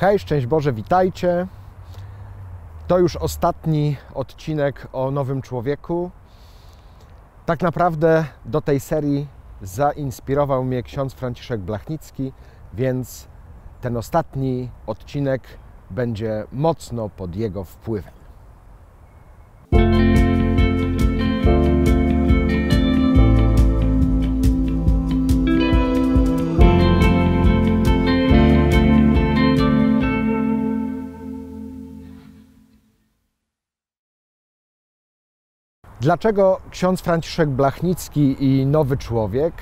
Hej, szczęść Boże, witajcie. To już ostatni odcinek o nowym człowieku. Tak naprawdę do tej serii zainspirował mnie ksiądz Franciszek Blachnicki, więc ten ostatni odcinek będzie mocno pod jego wpływem. Dlaczego ksiądz Franciszek Blachnicki i nowy człowiek?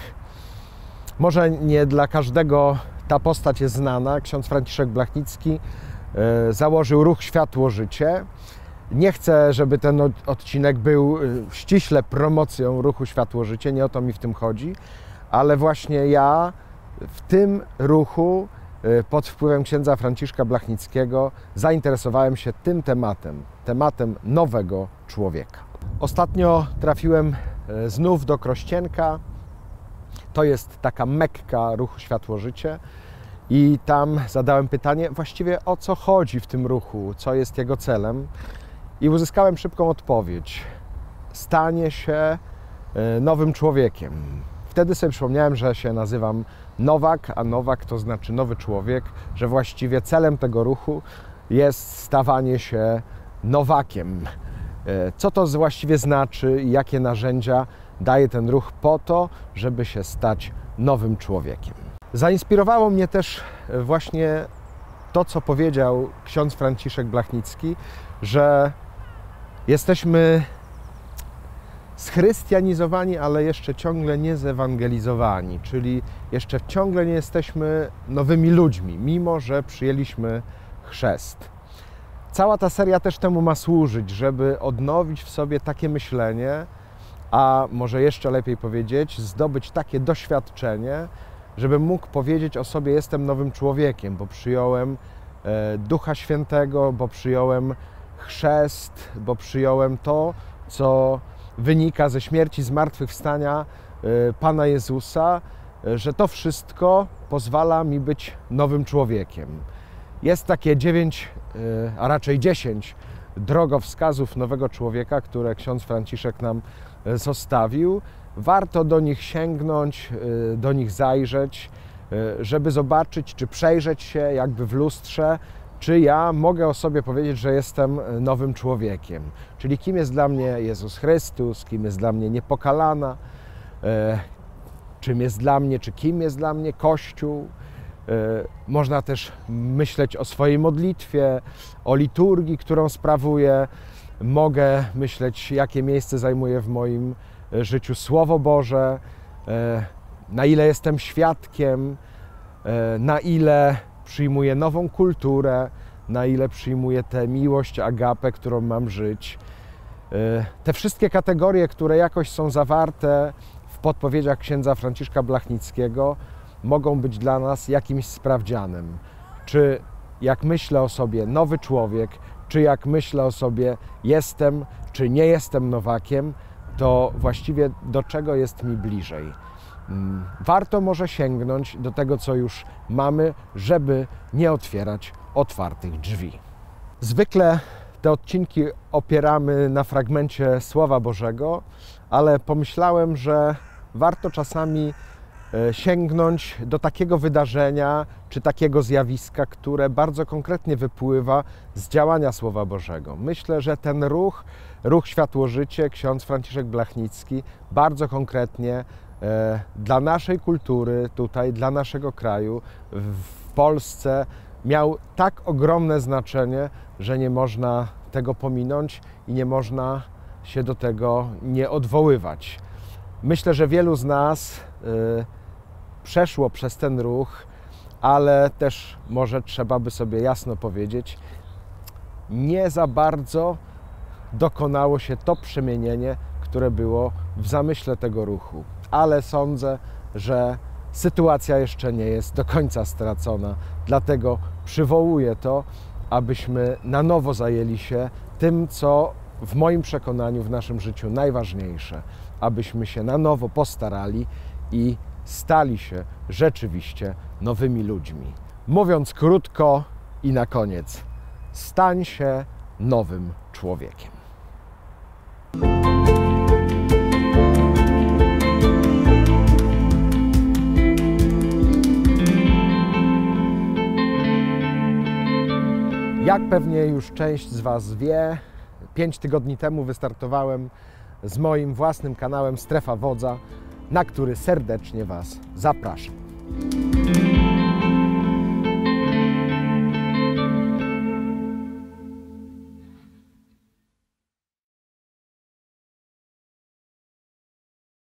Może nie dla każdego ta postać jest znana. Ksiądz Franciszek Blachnicki e, założył ruch Światło Życie. Nie chcę, żeby ten odcinek był e, ściśle promocją ruchu Światło Życie, nie o to mi w tym chodzi, ale właśnie ja w tym ruchu e, pod wpływem księdza Franciszka Blachnickiego zainteresowałem się tym tematem, tematem nowego człowieka. Ostatnio trafiłem e, znów do Krościenka. To jest taka mekka ruchu Światło-Życie. I tam zadałem pytanie właściwie o co chodzi w tym ruchu, co jest jego celem. I uzyskałem szybką odpowiedź. Stanie się e, nowym człowiekiem. Wtedy sobie przypomniałem, że się nazywam Nowak, a Nowak to znaczy nowy człowiek, że właściwie celem tego ruchu jest stawanie się Nowakiem co to właściwie znaczy i jakie narzędzia daje ten ruch po to, żeby się stać nowym człowiekiem? Zainspirowało mnie też e, właśnie to, co powiedział ksiądz Franciszek Blachnicki, że jesteśmy schrystianizowani, ale jeszcze ciągle nie zewangelizowani, czyli jeszcze ciągle nie jesteśmy nowymi ludźmi, mimo że przyjęliśmy chrzest. Cała ta seria też temu ma służyć, żeby odnowić w sobie takie myślenie, a może jeszcze lepiej powiedzieć, zdobyć takie doświadczenie, żebym mógł powiedzieć o sobie: Jestem nowym człowiekiem, bo przyjąłem e, Ducha Świętego, bo przyjąłem chrzest, bo przyjąłem to, co wynika ze śmierci, zmartwychwstania e, Pana Jezusa, e, że to wszystko pozwala mi być nowym człowiekiem. Jest takie dziewięć, e, a raczej dziesięć drogowskazów nowego człowieka, które ksiądz Franciszek nam e, zostawił. Warto do nich sięgnąć, e, do nich zajrzeć, żeby zobaczyć, czy przejrzeć się jakby w lustrze, czy ja mogę o sobie powiedzieć, że jestem nowym człowiekiem. Czyli kim jest dla mnie Jezus Chrystus, kim jest dla mnie niepokalana, czym jest dla mnie, czy kim jest dla mnie Kościół można też myśleć o swojej modlitwie, o liturgii, którą sprawuję. Mogę myśleć, jakie miejsce zajmuje w moim e, życiu Słowo Boże, e, na ile jestem świadkiem, na ile przyjmuję nową kulturę, na ile przyjmuję tę miłość, agapę, którą mam żyć. Te wszystkie kategorie, które jakoś są zawarte w podpowiedziach księdza Franciszka Blachnickiego, mogą być dla nas jakimś sprawdzianem. Czy jak myślę o sobie nowy człowiek, czy jak myślę o sobie jestem, czy nie jestem nowakiem, to właściwie do czego jest mi bliżej. Mm, warto może sięgnąć do tego, co już mamy, żeby nie otwierać otwartych drzwi. Zwykle te odcinki opieramy na fragmencie Słowa Bożego, ale pomyślałem, że warto czasami sięgnąć do takiego wydarzenia czy takiego zjawiska, które bardzo konkretnie wypływa z działania Słowa Bożego. Myślę, że ten ruch, ruch Światło Życie, ksiądz Franciszek Blachnicki, bardzo konkretnie e, dla naszej kultury, tutaj, dla naszego kraju, w Polsce miał tak ogromne znaczenie, że nie można tego pominąć i nie można się do tego nie odwoływać. Myślę, że wielu z nas e, przeszło przez ten ruch, ale też może trzeba by sobie jasno powiedzieć, nie za bardzo dokonało się to przemienienie, które było w zamyśle tego ruchu. Ale sądzę, że sytuacja jeszcze nie jest do końca stracona. Dlatego przywołuję to, abyśmy na nowo zajęli się tym, co w moim przekonaniu w naszym życiu najważniejsze, abyśmy się na nowo postarali i stali się rzeczywiście nowymi ludźmi. Mówiąc krótko, I na koniec, stań się nowym człowiekiem. Jak pewnie już część z Was wie, 5 tygodni temu wystartowałem z moim własnym kanałem Strefa Wodza, na który serdecznie Was zapraszam.